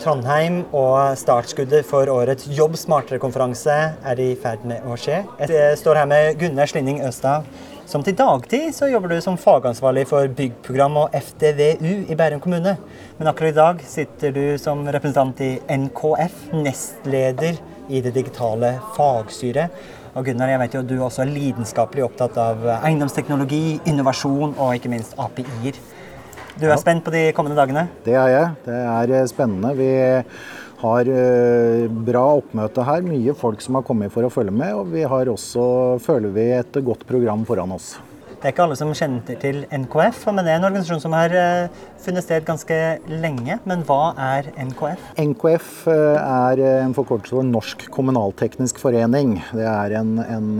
Trondheim, og startskuddet for årets Jobb smartere-konferanse er i ferd med å skje. Jeg står her med Gunnar Slinning Østad, som til dagtid så jobber du som fagansvarlig for byggprogram og FDVU i Bærum kommune. Men akkurat i dag sitter du som representant i NKF, nestleder i det digitale fagstyret. Og Gunnar, jeg vet jo at du også er lidenskapelig opptatt av eiendomsteknologi, innovasjon og ikke minst API-er. Du er spent på de kommende dagene? Det er jeg. Det er eh, spennende. Vi har eh, bra oppmøte her. Mye folk som har kommet for å følge med. Og vi har også, føler vi, et godt program foran oss. Det er ikke alle som kjenner til NKF, men det er en organisasjon som har eh, funnet sted ganske lenge. Men hva er NKF? NKF er en forkortelse for Norsk kommunalteknisk forening. Det er en, en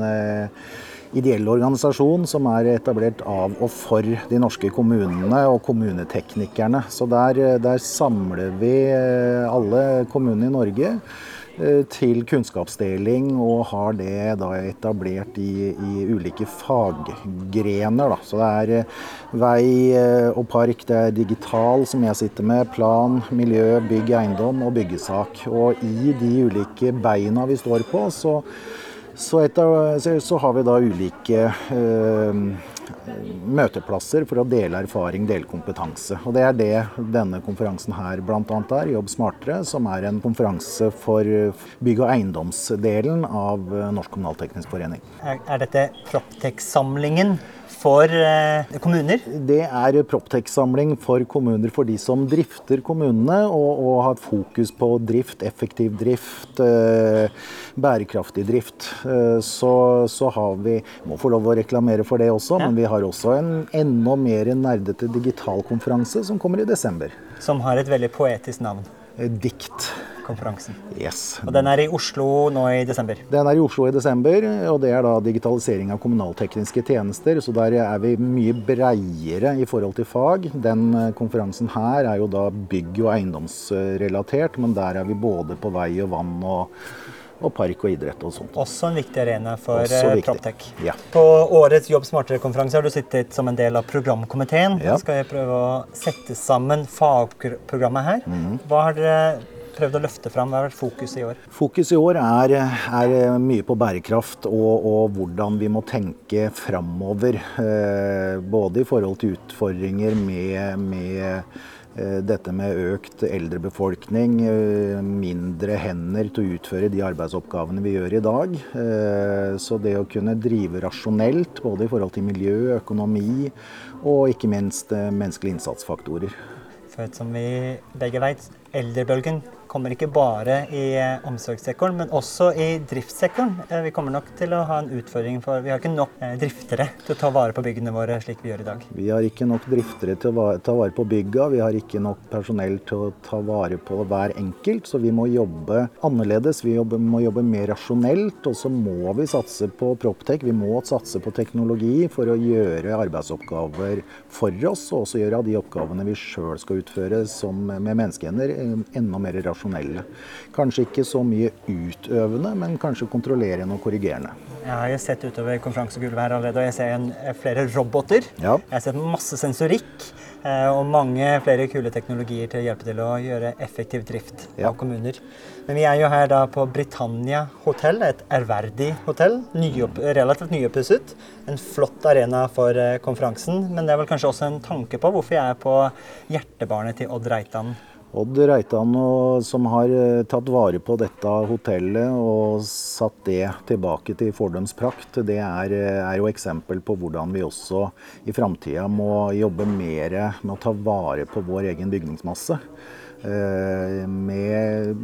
ideell organisasjon som er etablert av og for de norske kommunene og kommuneteknikerne. Så der, eh, der samler vi eh, alle kommunene i Norge eh, til kunnskapsdeling og har det da etablert i, i ulike faggrener. Da. Så det er vei og park, det er digital som jeg sitter med, plan, miljø, bygg, eiendom og byggesak. Og i de ulike beina vi står på, så, så, etter, så, har vi da ulike eh, møteplasser for å dele erfaring, dele kompetanse. Og Det er det denne konferansen her bl.a. er, Jobb smartere, som er en konferanse for bygg- og eiendomsdelen av Norsk kommunalteknisk forening. Er, er dette Proptech-samlingen for eh, kommuner? Det er Proptex-samling for kommuner for de som drifter kommunene og, og har fokus på drift, effektiv drift, eh, bærekraftig drift. Eh, så, så har vi Må få lov å reklamere for det også, Ja. men vi har også en enda mer nerdete digitalkonferanse som kommer i desember. Som har et veldig poetisk navn. Dikt. Konferansen. Yes. Og den er i Oslo nå i desember. Den er i Oslo i desember, og det er da digitalisering av kommunaltekniske tjenester. Så der er vi mye breiere i forhold til fag. Den eh, konferansen her er jo da bygg- og eiendomsrelatert, men der er vi både på vei og vann og, og park og idrett og sånt. Også en viktig arena for eh. Proptech. Ja. På årets Jobb smartere-konferanse har du sittet som en del av programkomiteen. Ja. Nå skal jeg prøve å sette sammen fagprogrammet her. Mhm. Hva har dere prøvd å løfte fram? Hva har vært fokus i år? Fokus i år er, er mye på bærekraft og, og hvordan vi må tenke framover. Eh, både i forhold til utfordringer med, med eh, dette med økt eldrebefolkning, eh, mindre hender til å utføre de arbeidsoppgavene vi gjør i dag. Eh, så det å kunne drive rasjonelt, både i forhold til miljø, økonomi og ikke minst eh, menneskelige innsatsfaktorer. For som vi begge vet, eldrebølgen kommer ikke bare i eh, omsorgssektoren, men også i driftssektoren. Eh, Vi kommer nok til å ha en utfordring, for vi har ikke nok eh, driftere til å ta vare på byggene våre slik vi gjør i dag. Vi har ikke nok driftere til å ta vare på bygga, vi har ikke nok personell til å ta vare på hver enkelt, så vi må jobbe annerledes. Vi må jobbe mer rasjonelt, og så må vi satse på Proptech. Vi må satse på teknologi for å gjøre arbeidsoppgaver for oss, og også gjøre de oppgavene vi sjøl skal utføre som med menneskehender, eh, enda mer rasjonelle. Kanskje ikke så mye utøvende, men kanskje kontrollerende og korrigerende. Jeg har sett utover konferansegulvet her allerede, og jeg ser en, eh, flere roboter. Ja. Jeg har sett masse sensorikk eh, og mange flere kule teknologier til å hjelpe til å gjøre effektiv drift Ja. av kommuner. Men vi er jo her da på Britannia hotell, et ærverdig hotell. Nyopp, relativt nyoppusset. En flott arena for eh, konferansen. Men det er vel kanskje også en tanke på hvorfor jeg er på hjertebarnet til Odd Reitan. Odd Reitan som har eh, tatt vare på dette hotellet og satt det tilbake til fordums prakt, det er, eh, er jo eksempel på hvordan vi også i framtida må jobbe mer med å ta vare på vår egen bygningsmasse. Eh, Med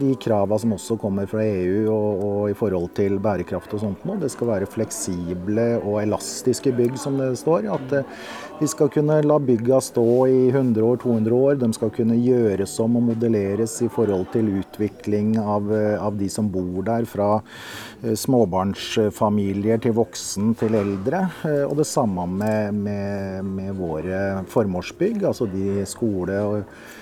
de krava som også kommer fra EU og, og, i forhold til bærekraft og sånt noe. Det skal være fleksible og elastiske bygg, som det står. At vi skal kunne la bygga stå i 100 år, 200 år. De skal kunne gjøres om og modelleres i forhold til utvikling av, av de som bor der. Fra småbarnsfamilier til voksen til eldre. Og det samme med, med, med våre formålsbygg, altså de skole- og Eh,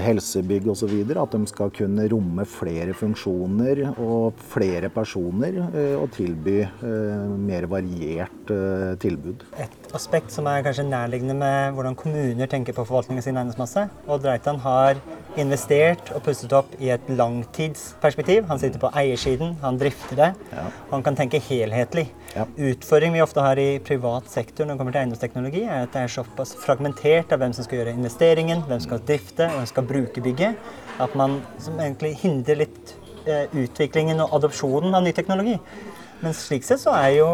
helsebygg osv. At de skal kunne romme flere funksjoner og flere personer eh, og tilby eh, mer variert tilbud. Et aspekt som er kanskje nærliggende med hvordan kommuner tenker på forvaltningen av sin eiendomsmasse. Odd Reitan har investert og pustet opp i et langtidsperspektiv. Han sitter på eiersiden, han drifter det. Ja. Han kan tenke helhetlig. Ja. Utfordringen vi ofte har i privat sektor når det kommer til eiendomsteknologi, er at det er såpass fragmentert av hvem som skal gjøre investeringen, hvem som skal drifte hvem som skal bruke bygget, at man egentlig hindrer litt eh, utviklingen og adopsjonen av ny teknologi. Men slik sett så er jo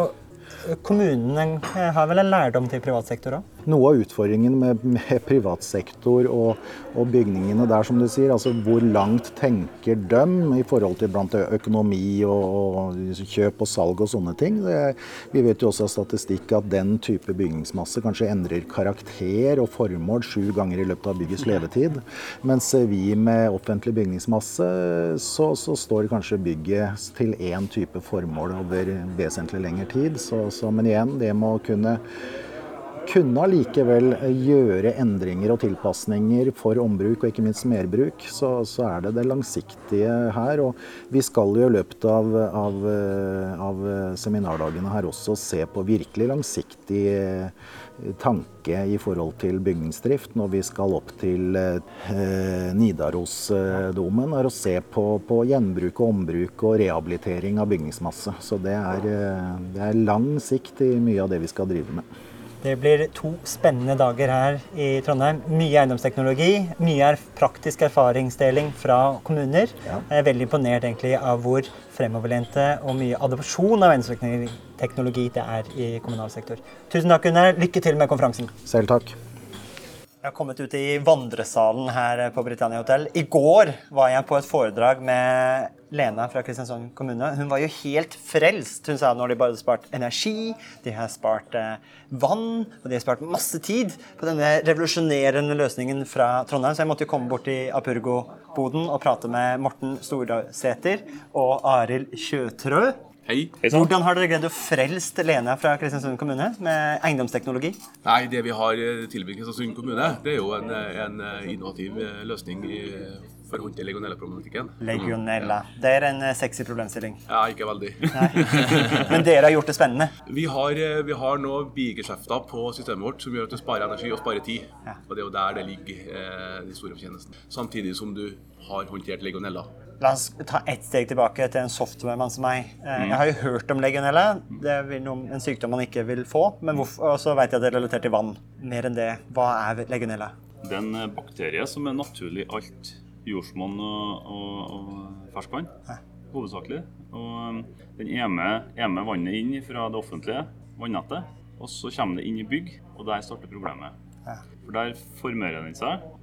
kommunene eh, har vel en lærdom til privat sektor òg? Noe av utfordringen med, med privatsektor og, og, bygningene der, som du sier, altså hvor langt tenker de i forhold til blant økonomi og, og kjøp og salg og sånne ting. Det, vi vet jo også av statistikk at den type bygningsmasse kanskje endrer karakter og formål sju ganger i løpet av byggets levetid. Mens vi med offentlig bygningsmasse, så, så står kanskje bygget til én type formål over vesentlig lengre tid. Så, så, men igjen, det må kunne kunne allikevel gjøre endringer og tilpasninger for ombruk og ikke minst merbruk, så, så, er det det langsiktige her. Og vi skal jo i løpet av, av, av seminardagene her også se på virkelig langsiktig eh, tanke i forhold til bygningsdrift når vi skal opp til eh, Nidarosdomen. er å se på, på, gjenbruk og ombruk og rehabilitering av bygningsmasse. Så det er, eh, det er lang sikt i mye av det vi skal drive med. Det blir to spennende dager her i Trondheim. Mye eiendomsteknologi, mye er praktisk erfaringsdeling fra kommuner. Ja. Jeg er veldig imponert egentlig av hvor fremoverlente og mye adopsjon av eiendomsteknologi det er i kommunal sektor. Tusen takk, Gunnar. Lykke til med konferansen. Selv takk. Jeg har kommet ut i vandresalen her på Britannia hotell. I går var jeg på et foredrag med Lena fra Kristiansand kommune. Hun var jo helt frelst. Hun sa når de bare spart energi, de har spart eh, vann, og de har spart masse tid på denne revolusjonerende løsningen fra Trondheim. Så jeg måtte jo komme bort til Apurgo-boden og prate med Morten Storsæter og Arild Kjøtrø. Hei. Hvordan har dere greid å frelst Lena fra Kristiansund kommune med eiendomsteknologi? Nei, Det vi har tilbudt Kristiansund kommune, det er jo en, en innovativ løsning for å håndtere legionella-problematikken. Legionella. Det er en sexy problemstilling. Ja, ikke veldig. Men dere har gjort det spennende? Vi har, vi har nå bigeskjefter på systemet vårt som gjør at du sparer energi og sparer tid. Ja. Og det er jo der det ligger eh, de store fortjenestene. Samtidig som du har håndtert legionella. La oss ta ett steg tilbake til en softwaremann som meg. Eh, mm. Jeg har jo hørt om legionella. Det er en sykdom man ikke vil få. Men hvorfor, og så vet jeg at det er relatert til vann. Mer enn det, hva er legionella? Det er en bakterie som er naturlig i alt jordsmonn og, og, og ferskvann. Hovedsakelig. Og um, den er med, er med vannet inn fra det offentlige vannettet. Og så kommer det inn i bygg, og der starter problemet. For der formerer den seg eh,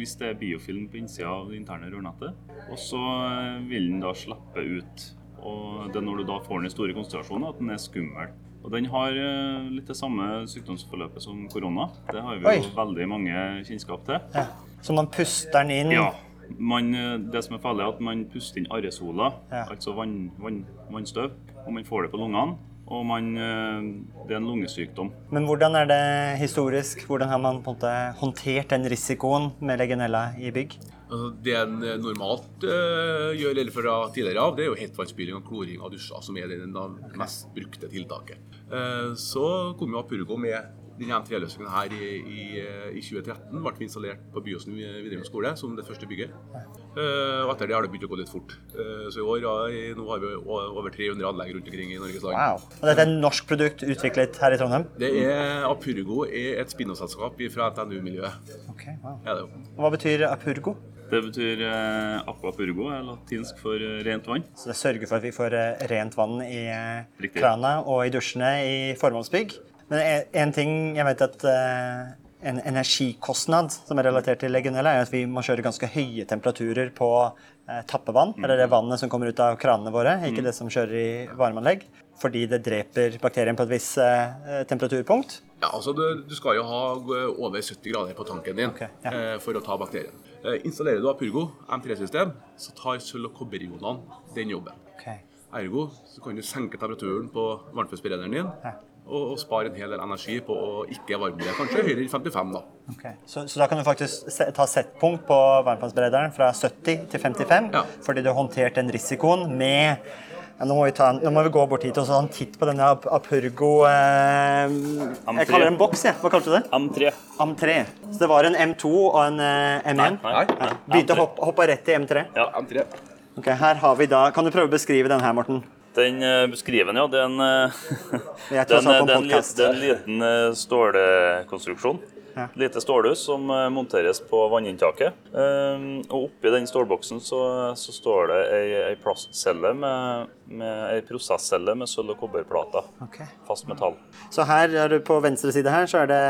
hvis det er biofilm på innsida av det interne rørnettet. Og så eh, vil den da slippe ut. Og det er når du da får den i store konsentrasjoner at den er skummel. Og den har eh, litt det samme sykdomsforløpet som korona. Det har vi jo veldig mange kjennskap til. Ja. Så man puster den inn? Ja. Man, det som er farlig, er at man puster inn arresola, ja. altså vann, vann, vannstøv, og man får det på lungene og man, eh, det er en lungesykdom. Men hvordan er det historisk? Hvordan har man på en måte håndtert den risikoen med legionella i bygg? Altså, det en eh, normalt uh, gjør, eller fra tidligere av, det er jo hetvannsspyling og kloring av dusjer, som er det mest brukte tiltaket. Uh, så kom jo Apurgo med den M3-løsningen her i, i, i, 2013 ble installert på Byåsen videregående skole som det første bygget. Uh, og etter det har det begynt å gå litt fort. Uh, så i år ja, nå har vi over 300 anlegg rundt omkring i Norges land. Wow. Og dette er et norsk produkt utviklet her i Trondheim? Det er Apurgo er et spinnoselskap fra NTNU-miljøet. Okay, wow. ja, Hva betyr Apurgo? Det betyr eh, aquapurgo, er latinsk for eh, rent vann. Så det sørger for at vi får eh, rent vann i eh, krana og i dusjene i formålsbygg? Men en ting jeg vet at uh, en energikostnad som er relatert til legionella, er at vi må kjøre ganske høye temperaturer på eh, tappevann. Eller det vannet som kommer ut av kranene våre, ikke det som kjører i varmeanlegg. Fordi det dreper bakterien på et visst eh, temperaturpunkt. Ja, altså du, du skal jo ha eh, over 70 grader på tanken din okay, ja. eh, for å ta bakterien. Eh, installerer du Apurgo M3-system, så tar sølv- og kobberionene den jobben. Okay. Ergo så kan du senke temperaturen på varmtvannsberederen din Ja. Og, og spare en hel del energi på å ikke varme det. Kanskje høyere enn 55, da. Ok. Så, så da kan du faktisk ta settpunkt på varmtvannsberederen fra 70 til 55, Ja. fordi du har håndtert den risikoen med ja, nå, må vi ta en, nå må vi gå bort hit og ta en titt på denne Ap- Apurgo eh, Jeg kaller det en boks, jeg. Hva kalte du det? M3. AM3. Så det var en M2 og en eh, M1? Nei, nei. Begynte å hoppe, hoppe rett i M3? Ja. M3. Ok, her har vi da, Kan du prøve å beskrive den her, Morten? Den eh, beskriver den, ja. Det er en, eh, det er en, det er en, det er en liten eh, stålkonstruksjon. Ja. Lite stålhus som eh, monteres på vanninntaket. Eh, og oppi den stålboksen så, så står det ei, ei plastcelle med, med ei prosesscelle med sølv- og kobberplater. Okay. Fast metall. Så her er du på venstre side her, så er det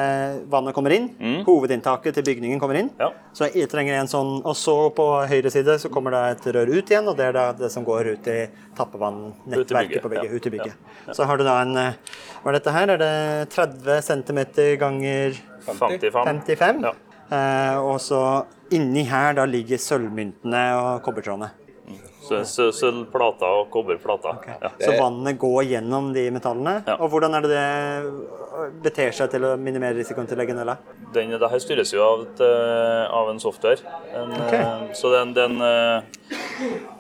vannet kommer inn. Hovedinntaket til bygningen kommer inn. Mm. Ja. Så jeg trenger en sånn, Og så på høyre side så kommer det et rør ut igjen, og det er da det som går ut i tappevann-nettverket på bygget. ja. Ut i bygget. Så har du da en eh, Hva er dette her? Er det 30 cm ganger 55. 55? Ja. Eh, og så inni her da ligger sølvmyntene og kobbertrådene. Sølvplata og og kobberplater. Ja. Så vannet går gjennom de metallene. Ja. Og hvordan er det det beter seg til å minimere risikoen til legionella? Den, det her styres jo av, et, eh, av en software. En, Ok. eh, så det er en, en eh,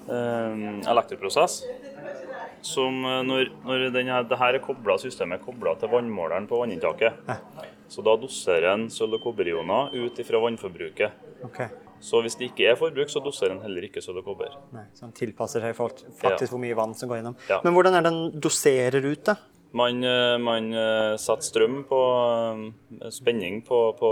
eh, elektroprosess som eh, når, når den det her er koblet, systemet er kobla til vannmåleren på vanninntaket, så da doserer en sølv- og kobberioner ut ifra vannforbruket. Okay. Så hvis det ikke er forbruk, så doserer en heller ikke sølv og kobber. Nei, så den tilpasser seg faktisk hvor mye vann som går gjennom. Ja. Men hvordan er den doserer ut, da? Man, eh, man eh, setter strøm på eh, spenning på, på,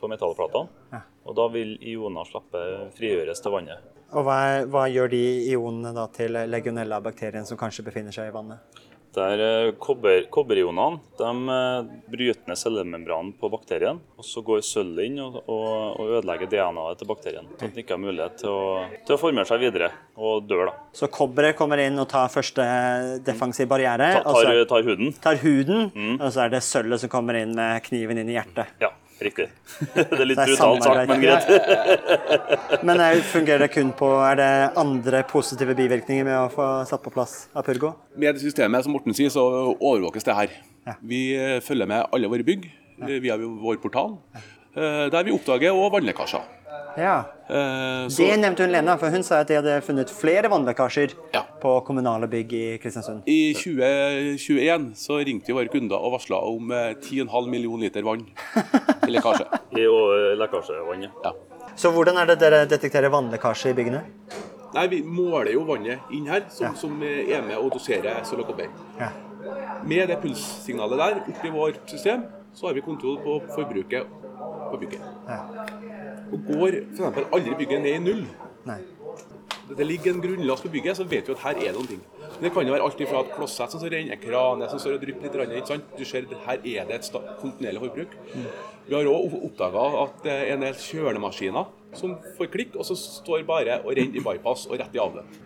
på metallplatene, Ja. og da vil ioner slippe frigjøres til vannet. Og hva, hva gjør de ionene da til legionella-bakterien som kanskje befinner seg i vannet? Der eh, kobber, Kobberionene de eh, bryter ned cellemembranen på bakterien. og Så går sølvet inn og, og, og ødelegger DNA-et til bakterien. Sånn at den ikke har mulighet til å, til å formere seg videre og dør. da. Så kobberet kommer inn og tar første defensiv barriere. Ta, og så tar, tar huden. tar huden, Mm. og så er det sølvet som kommer inn med kniven inn i hjertet. Ja, riktig. Det er litt Det er brutalt sagt, men greit. Men fungerer det kun på Er det andre positive bivirkninger med å få satt på plass Apurgo? Med det systemet som Morten sier, så overvåkes det her. Ja. Vi eh, følger med alle våre bygg eh, via vår portal, eh, der vi oppdager òg vannlekkasjer. Ja. Eh, Så Det nevnte hun Lena, for hun sa at de hadde funnet flere vannlekkasjer Ja. på kommunale bygg i Kristiansund. i 2021 så ringte vi våre kunder og varsla om eh, 10,5 millioner liter vann i lekkasje. I og lekkasjevannet. Ja. Så hvordan er det dere detekterer vannlekkasje i byggene? Nei, Vi måler jo vannet inn her, som, som er med å dosere sølv. Ja. Med det pulssignalet der oppi vårt system, så har vi kontroll på forbruket på bygget. Ja. Og går f.eks. aldri bygget ned i null, Nei. det det ligger en grunnlast på bygget, så vet vi at her er det noen ting. Men det kan jo være alt fra et klosett som renner, kraner som står og drypper litt, ikke sant? Du ser her er det et kontinuerlig forbruk. Vi har òg oppdaga at det er en del kjølemaskiner som får klikk, og så står bare og renner i bypass og rett i avløp.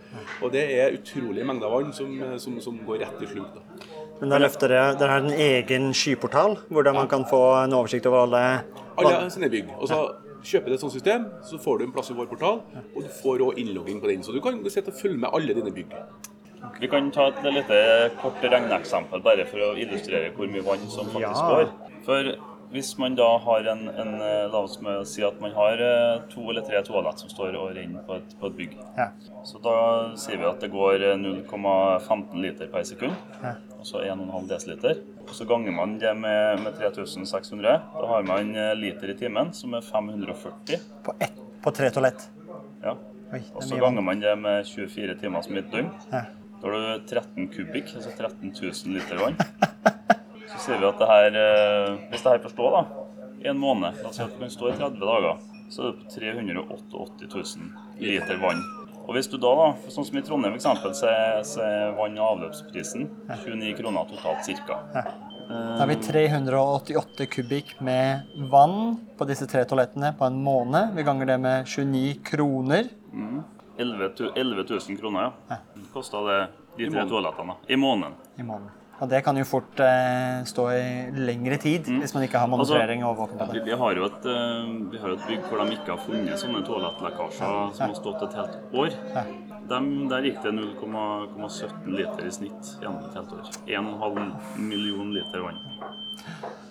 Og det er utrolig mengder vann som, som, som går rett i sluk. da. Men da løfter det, Dere har en egen skyportal hvor man kan få en oversikt over alle Alle sine bygg. Og så kjøper et sånt system, så får du en plass i vår portal, og du får òg innlogging på den. Så du kan sitte og følge med alle dine bygg. Vi kan ta et lite kort regneeksempel bare for å illustrere hvor mye vann som faktisk Ja. går. For hvis man da har en, en eh, la oss si at man har eh, to eller tre toalett som står og renner på et, på et bygg. Ja. Så da sier vi at det går eh, 0,15 liter per sekund, Ja. og så 1,5 dl. Og så ganger man det med, med 3600. Da har man eh, liter i timen, som er 540. På, ett, på tre toalett. Ja. Oi, Og så ganger man det med 24 timer som et døgn. Ja. Da har du 13 kubikk, altså 13 000 liter vann. Så sier vi at det her, eh, hvis det her får stå da, i en måned, la oss si at det kan stå i 30 dager, så er det på 388 000 liter vann. Og hvis du da, da sånn som i Trondheim eksempel, så er, vann- og avløpsprisen 29 kroner totalt ca. Da har vi 388 kubikk med vann på disse tre toalettene på en måned. Vi ganger det med 29 kroner. 11 11 000 kroner, ja. Kosta det de tre toalettene i måneden. i måneden. Og det kan jo fort eh, stå i lengre tid hvis man ikke har monitorering og overvåking på Vi, vi, har jo et, eh, vi har et bygg hvor de ikke har funnet sånne toalettlekkasjer som har stått et helt år. Dem, der gikk det 0,17 liter i snitt gjennom et helt år. 1,5 million liter vann.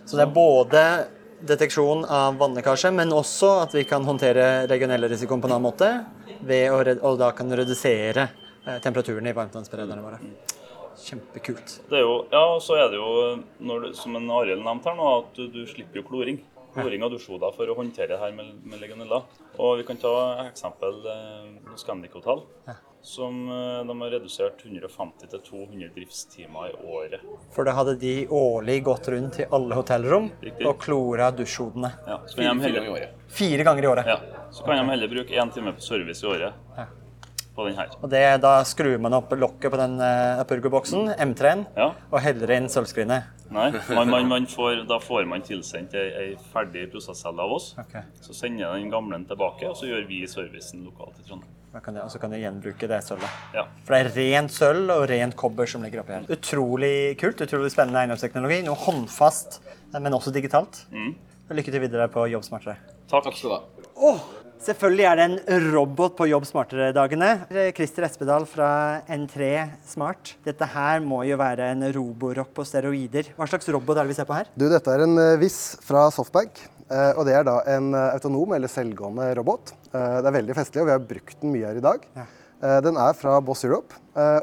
Så det er både deteksjon av vannlekkasje, men også at vi kan håndtere regionellrisikoen på en annen måte, ved å, og da kan redusere eh, temperaturen i varmtvannsberederne våre. Kjempekult. Det er jo, ja, og så er det jo, når du, som en Arild nevnte her nå, at du, du slipper jo kloring. Kloring av dusjhoder for å håndtere det her med, med legionella. Og vi kan ta eksempel eh, Scandic Hotel, som eh, de har redusert 150 til 200 driftstimer i året. For da hadde de årlig gått rundt i alle hotellrom Riktig. og klora dusjhodene. Ja, Fire. Fire ganger i året. ja, så kan de heller bruke én time på service i året på den her. Og det, da skrur man opp lokket på den uh, Apurgo-boksen, M3-en, Ja. og heller inn sølvskrinet. Nei, man, man, man får, da får man tilsendt ei, ei ferdig prosesscelle av oss. Okay. Så sender jeg den gamle tilbake, og så gjør vi servicen lokalt i Trondheim. Kan jeg, og så kan du gjenbruke det sølvet. Ja. For det er rent sølv og rent kobber som ligger oppi her. Utrolig kult, utrolig spennende eiendomsteknologi. Noe håndfast, men også digitalt. Lykke til videre på Jobb smartere. Takk. Takk skal du ha. Selvfølgelig er det en robot på Jobb smartere-dagene. Christer Espedal fra N3 Smart. Dette her må jo være en roborock på steroider. Hva slags robot er det vi ser på her? Du, dette er en eh, Viss fra Softbank. eh, Og det er da en eh, autonom eller selvgående robot. Det er veldig festlig, og vi har brukt den mye her i dag. Ja. Den er fra Boss Europe.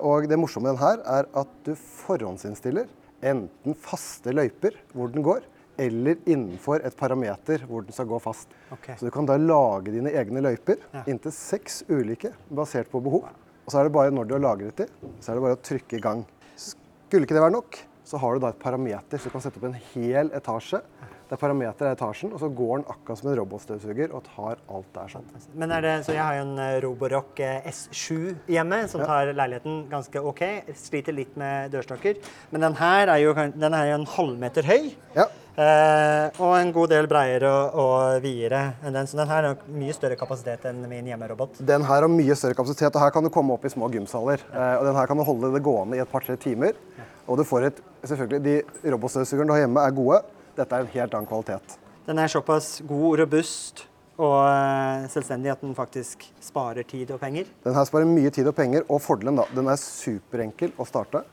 Og det morsomme med den her er at du forhåndsinnstiller enten faste løyper hvor den går, eller innenfor et parameter hvor den skal gå fast. Okay. Så du kan da lage dine egne løyper, inntil seks ulike, basert på behov. Og så er det bare når du har lagret de, så er det bare å trykke i gang. Skulle ikke det være nok, så har du da et parameter, så du kan sette opp en hel etasje. Der parameter er etasjen, og så går den akkurat som en robotstøvsuger og tar alt der sånn. Men er det, så Jeg har jo en eh, Roborock eh, S7 hjemme, som tar leiligheten ganske OK. Sliter litt med dørstokker. Men den her er jo, den er jo en halvmeter høy. Ja, Eh, og en god del bredere og, og videre enn den. Så den her har mye større kapasitet enn min hjemmerobot. Den her har mye større kapasitet, og her kan du komme opp i små gymsaler. Eh, og den her kan du holde det gående i et par-tre timer. Og du får et Selvfølgelig, de robotstøvsugerne du har hjemme, er gode. Dette er en helt annen kvalitet. Den er såpass god, robust og eh, selvstendig at den faktisk sparer tid og penger. Den her sparer mye tid og penger, og fordelen da, den er superenkel å starte.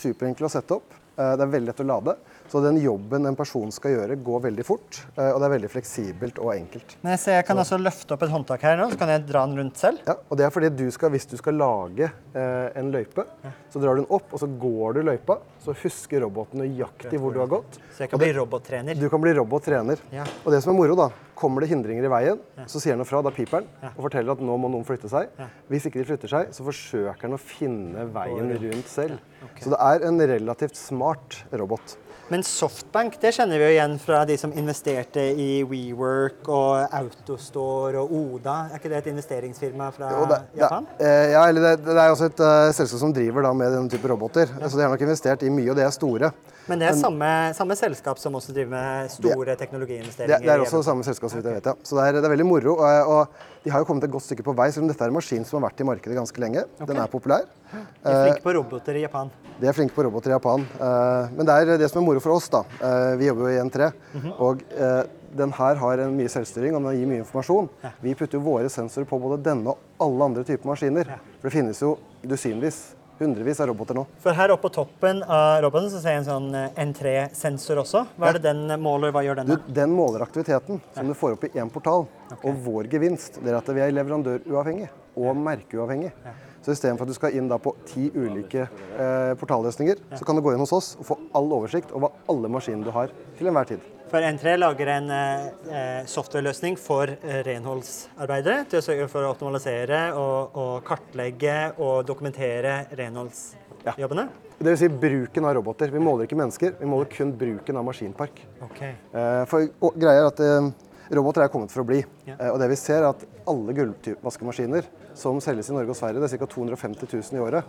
Superenkel å sette opp. Eh, Det er veldig lett å lade. Så den jobben en person skal gjøre, går veldig fort. eh, Og det er veldig fleksibelt og enkelt. Men jeg, ser, jeg kan også løfte opp et håndtak her nå, så kan jeg dra den rundt selv. Ja, og det er fordi du skal, Hvis du skal lage eh, en løype, så drar du den opp, og så går du løypa. Så husker roboten nøyaktig hvor du har gått. Så jeg kan bli robottrener. Du kan bli robottrener. Ja. Og det som er moro, da, kommer det hindringer i veien, så sier han fra, da piper den og forteller at nå må noen flytte seg. Hvis ikke de flytter seg, så forsøker han å finne veien rundt selv. Så det er en relativt smart robot. Men Softbank det kjenner vi jo igjen fra de som investerte i WeWork og Autostore og Oda. Er ikke det et investeringsfirma fra jo, det, Japan? Det, ja, eller det, det er også et uh, selskap som driver da med denne type roboter. Så de har nok investert i mye, og det er store. Men det er samme, samme selskap som også driver med store Det, teknologiinvesteringer. det er også samme selskap, så vidt jeg vet. ja. Så det er, det er veldig moro. Og, og de har jo kommet et godt stykke på vei, selv om dette er en maskin som har vært i markedet ganske lenge. Den er populær. De er flinke på roboter i Japan. De er flinke på roboter i Japan. Eh, men det er det som er moro for oss. da. Eh, vi jobber jo i N3. Og eh, den her har en mye selvstyring og den gir mye informasjon. Vi putter jo våre sensorer på både denne og alle andre typer maskiner. For det finnes jo dusinvis, hundrevis av roboter nå. For her oppe på toppen av roboten så ser jeg en sånn eh, N3-sensor også. Hva er det den måler? Hva gjør den? Du, den måler aktiviteten som du får opp i én portal. Og vår gevinst det er at vi er leverandøruavhengig og merkeuavhengig. Så istedenfor at du skal inn på ti ulike eh, portalløsninger, så kan du gå inn hos oss og få all oversikt over alle maskinene du har til enhver tid. For N3 lager en eh, eh, softwareløsning for eh, renholdsarbeidere til å sørge for å optimalisere og, og kartlegge og dokumentere renholdsjobbene. Ja. Det vil si bruken av roboter. Vi måler ikke mennesker, vi måler kun bruken av maskinpark. Okay. Eh, For greia er at eh, Roboter er kommet for å bli. Eh, Og det vi ser er at alle gulvvaskemaskiner som selges i Norge og Sverige, det er ca. 250 000 i året.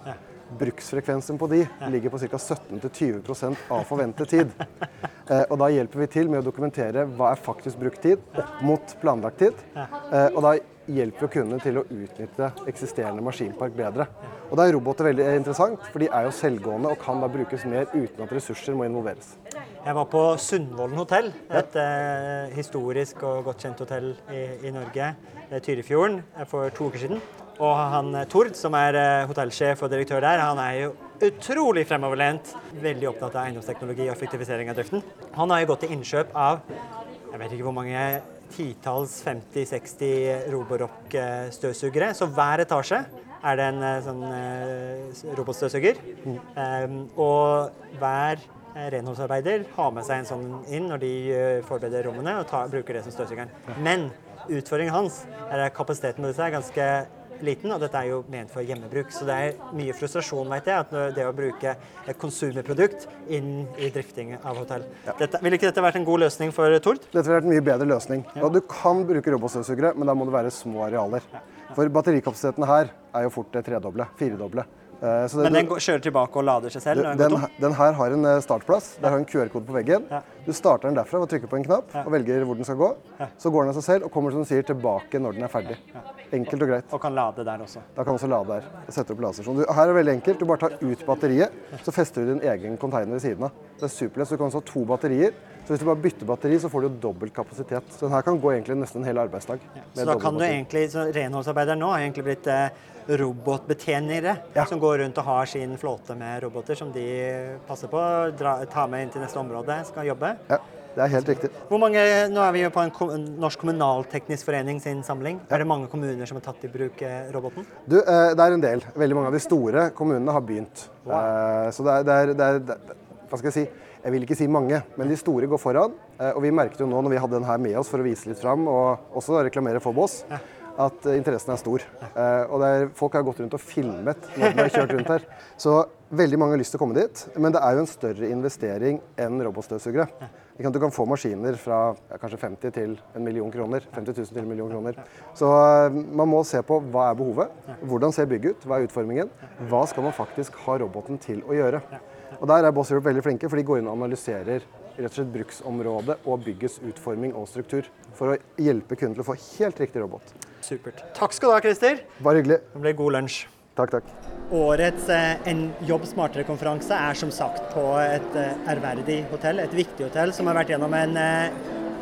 Bruksfrekvensen på de ligger på ca. 17-20% av forventet tid. Eh, og da hjelper vi til med å dokumentere hva er faktisk brukt tid opp mot planlagt tid. Eh, og da hjelper vi kundene til å utnytte eksisterende maskinpark bedre. Og da er roboter veldig interessant, for de er jo selvgående og kan da brukes mer uten at ressurser må involveres. Jeg var på Sundvolden hotell, et eh, historisk og godt kjent hotell i, i Norge, Tyrifjorden, for to uker siden. Og han eh, Tord, som er eh, hotellsjef og direktør der, han er jo utrolig fremoverlent. Veldig opptatt av eiendomsteknologi og effektivisering av driften. Han har jo gått til innkjøp av jeg vet ikke hvor mange titalls 50-60 Roborock-støvsugere. Så hver etasje er det en eh, sånn robotstøvsuger. Um, og hver renholdsarbeider har med seg en sånn inn når de forbereder rommene og tar, bruker det som støvsugeren. Men utfordringen hans er at kapasiteten på disse er ganske liten, og dette er jo ment for hjemmebruk. Så det er mye frustrasjon, vet jeg, at det å bruke et konsumerprodukt inn i drifting av hotell. Dette, ville ikke dette vært en god løsning for Tord? Dette ville vært en mye bedre løsning. Og du kan bruke robotstøvsugere, men da må det være små arealer. For batterikapasiteten her er jo fort det tredoble, firedoble. Eh, det- Men den kjører tilbake og lader seg selv? når den den, den her har en eh, startplass. Der har en QR-kode på veggen. Ja. Du starter den derfra ved å trykke på en knapp og velger hvor den skal gå. Så går den av seg selv og kommer som du sier, tilbake når den er ferdig. Enkelt og greit. Og kan lade der også. Da kan du også lade der. og Sette opp ladestasjon. Du- Her er det veldig enkelt. Du bare tar ut batteriet, så fester du din egen container ved siden av. Det er superlett. Så du kan også ha to batterier. Så hvis du bare bytter batteri, så får du dobbelt kapasitet. Så den her kan gå egentlig nesten en hel arbeidsdag. Så da kan du egentlig, så renholdsarbeideren nå har egentlig blitt eh, robotbetjenere Ja. som går rundt og har sin flåte med roboter som de passer på, dra, tar med inn til neste område, skal jobbe. Ja, det er helt riktig. Hvor mange, nå er vi jo på en Norsk Kommunalteknisk Forening sin samling. Er det mange kommuner som har tatt i bruk eh, roboten? Du, eh, det er en del. Veldig mange av de store kommunene har begynt. Wow. Så det er, det er, det er, det er Hva skal jeg si? Jeg vil ikke si mange, men de store går foran. Eh, Og vi merket jo nå når vi hadde den her med oss for å vise litt fram, og også reklamere for Boss, at eh, interessen er stor. Eh, Og er, folk har gått rundt og filmet når de har kjørt rundt her. Så veldig mange har lyst til å komme dit, men det er jo en større investering enn robotstøvsugere. Du kan få maskiner fra ja, kanskje 50 til en million kroner. 50 000 til en million kroner. Så eh, man må se på hva er behovet, hvordan ser bygget ut, hva er utformingen, hva skal man faktisk ha roboten til å gjøre. Og Der er Boss Europe veldig flinke, for de går inn og analyserer rett og slett bruksområdet og byggets utforming og struktur for å hjelpe kunden til å få helt riktig robot. Supert. Takk skal du ha, Christer. Bare hyggelig. Det ble god lunsj. Takk, takk. Årets eh, En jobb smartere-konferanse er som sagt på et eh, ærverdig hotell, et viktig hotell som har vært gjennom en eh,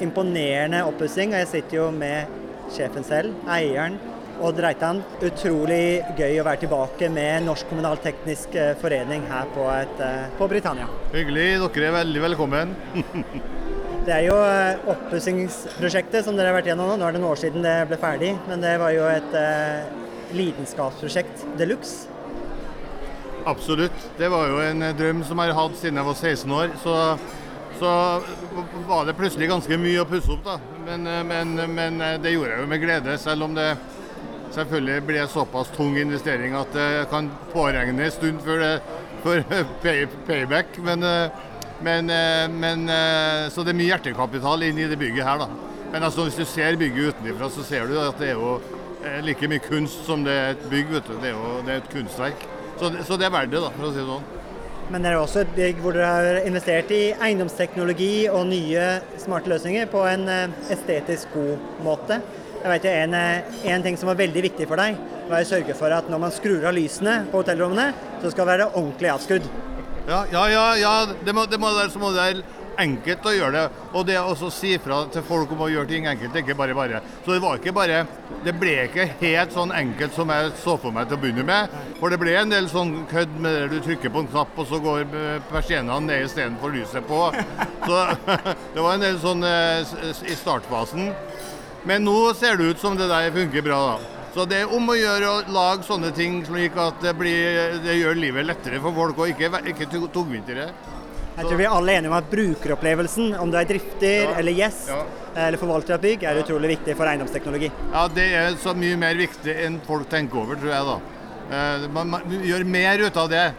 imponerende oppussing. Og jeg sitter jo med sjefen selv, eieren, Odd Reitan. Utrolig gøy å være tilbake med Norsk kommunalteknisk forening her på, et, eh, på Britannia. Hyggelig. Dere er veldig velkommen. Det er jo eh, oppussingsprosjektet som dere har vært gjennom nå. Nå er det noen år siden det ble ferdig, men det var jo et eh, lidenskapsprosjekt de luxe. Absolutt. Det var jo en eh, drøm som jeg har hatt siden jeg var 16 år. Så, så var det plutselig ganske mye å pusse opp, da. Men, eh, men, men det gjorde jeg jo med glede, selv om det selvfølgelig ble såpass tung investering at det kan påregne en stund før det pay, payback. Men, men, eh, men, eh, så det er mye hjertekapital inn i det bygget her, da. Men altså, hvis du ser bygget utenfra, så ser du at det er jo eh, like mye kunst som det er et bygg. vet du. Det er jo det er et kunstverk. Så så det er verdt det, da, for å si det sånn. Men det er også et bygg hvor dere har investert i eiendomsteknologi og nye smarte løsninger på en estetisk god måte. Jeg vet en, en ting som var veldig viktig for deg, var å sørge for at når man skrur av lysene på hotellrommene, så skal det være ordentlig avskrudd. Ja, ja, ja, ja. Det, må, det må være, må det enkelt å gjøre det. Og det å si fra til folk om å gjøre ting enkelt, ikke bare bare. Så det var ikke bare Det ble ikke helt sånn enkelt som jeg så for meg til å begynne med. For det ble en del sånn kødd med det du trykker på en knapp, og så går eh, persiennene ned istedenfor lyset på. Så det var en del sånn eh, i startfasen. Men nå ser det ut som det der funker bra. da. Så det er om å gjøre å lage sånne ting slik at det, blir, det gjør livet lettere for folk, og ikke, ikke tu- tungvintere. Jeg tror vi er alle enige om at brukeropplevelsen, om du er drifter Ja. eller gjest Ja. eller forvalter av bygg, er utrolig viktig for eiendomsteknologi. Ja, det er så mye mer viktig enn folk tenker over, tror jeg da. Eh, Man, man gjør mer ut av det.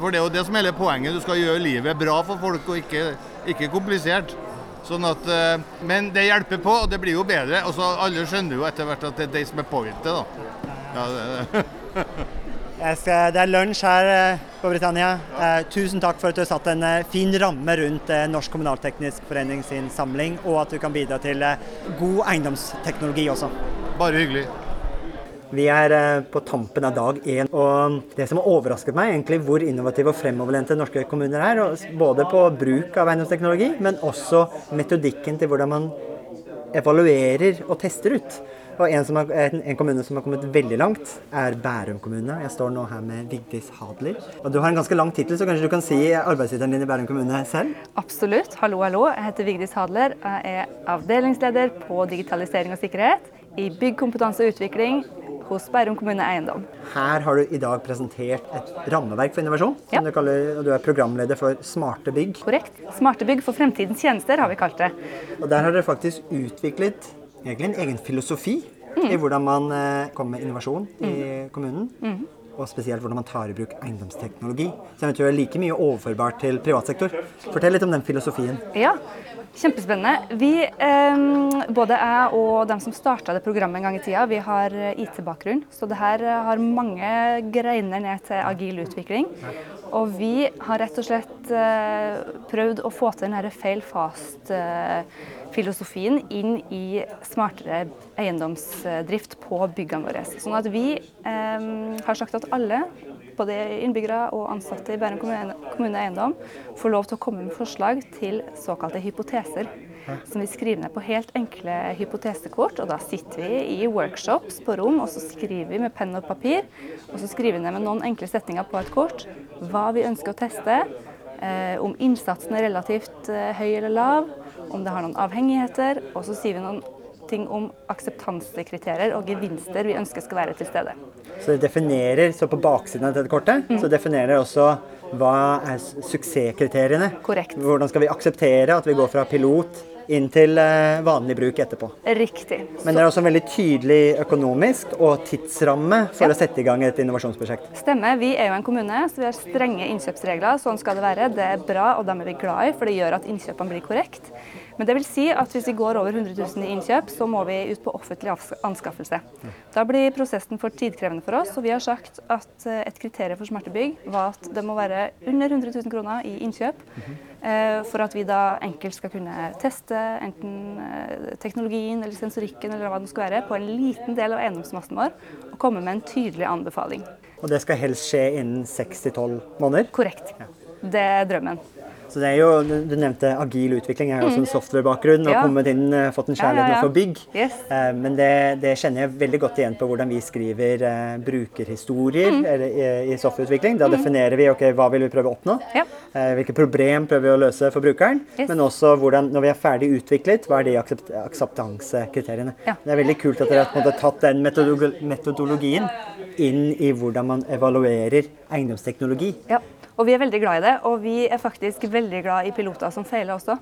For det er jo det som er hele poenget. Du skal gjøre livet bra for folk, og ikke, ikke komplisert. Sånn at, eh, men det hjelper på, og det blir jo bedre. Og så Alle skjønner jo etter hvert at det er de som er pointet. da. Ja, det, Jeg skal, det er lunsj her eh, på Britannia. Eh, tusen takk for at du har satt en fin ramme rundt Norsk Kommunalteknisk Forening sin samling, og at du kan bidra til god eiendomsteknologi også. bare hyggelig. Vi er eh, på tampen av dag én, og det som har overrasket meg, egentlig hvor innovative og fremoverlente norske kommuner er. Både på bruk av eiendomsteknologi, men også metodikken til hvordan man evaluerer og tester ut. Og en, har, en, kommune som har kommet veldig langt, er Bærum kommune. Jeg står nå her med Vigdis Hadler. Og du har en ganske lang tittel, så kanskje du kan si arbeidstittelen din i Bærum kommune selv? Absolutt. Hallo, hallo. Jeg heter Vigdis Hadler. Jeg er avdelingsleder på digitalisering og sikkerhet i bygg, kompetanse og utvikling hos Bærum kommune eiendom. Her har du i dag presentert et rammeverk for innovasjon. Ja. Som du, kaller, og du er programleder for Smarte bygg. Korrekt. Smarte bygg for fremtidens tjenester har vi kalt det. Og der har dere faktisk utviklet egentlig en egen filosofi i hvordan man eh, kommer med innovasjon i kommunen. Og spesielt hvordan man tar i bruk eiendomsteknologi. Som tror er like mye overførbart til privatsektor. Fortell litt om den filosofien. Ja, kjempespennende. Vi, eh, både jeg og dem som starta det programmet en gang i tida, vi har eh, IT-bakgrunn. Så det her eh, har mange greiner ned til agil utvikling. Og vi har rett og slett eh, prøvd å få til den her fail fast-filosofien inn i smartere eiendomsdrift på byggene våre. Sånn at vi eh, har sagt at alle, både innbyggere og ansatte i Bærum kommune, kommune eiendom, får lov til å komme med forslag til såkalte hypoteser. Som vi skriver ned på helt enkle hypotesekort. og Da sitter vi i workshops på rom og så skriver vi med penn og papir. Og så skriver vi ned med noen enkle setninger på et kort hva vi ønsker å teste. Eh, om innsatsen er relativt eh, høy eller lav, om det har noen avhengigheter. Og så sier vi noen ting om akseptansekriterier og gevinster vi ønsker skal være til stede. Så det definerer, så på baksiden av dette kortet, så definerer det også hva er suksesskriteriene. Korrekt. Hvordan skal vi akseptere at vi går fra pilot inn til eh, vanlig bruk etterpå. Riktig. Men det er også en veldig tydelig økonomisk og tidsramme for Ja. å sette i gang et innovasjonsprosjekt. Stemmer. Vi er jo en kommune, så vi har strenge innkjøpsregler. Sånn skal det være. Det er bra, og dem er vi glad i, for det gjør at innkjøpene blir korrekt. Men det vil si at hvis vi går over 100 000 i innkjøp, så må vi ut på offentlig anskaffelse. Da blir prosessen for tidkrevende for oss, og vi har sagt at eh, et kriterium for smertebygg var at det må være under 100 000 kroner i innkjøp. eh, For at vi da enkelt skal kunne teste enten eh, teknologien eller sensorikken eller hva det skal være, på en liten del av eiendomsmassen vår, og komme med en tydelig anbefaling. Og det skal helst skje innen 6-12 måneder. Korrekt. Det er drømmen. Så det er jo, Du nevnte agil utvikling. Jeg har også en softwarebakgrunn og kommet inn, eh, fått en kjærlighet ja, for bygg. Yes. Eh, Men det, det kjenner jeg veldig godt igjen på hvordan vi skriver eh, brukerhistorier Mm. eller, i, softwareutvikling. Da definerer vi ok, hva vil vi prøve å oppnå. Eh, Hvilke problem prøver vi å løse for brukeren. Yes. Men også hvordan, når vi er ferdig utviklet, hva er de aksept, akseptansekriteriene. Det er veldig kult at dere har tatt den metodologien inn i hvordan man evaluerer eiendomsteknologi. Ja, og vi er veldig glad i det. Og vi er faktisk veldig glad i piloter som feiler også.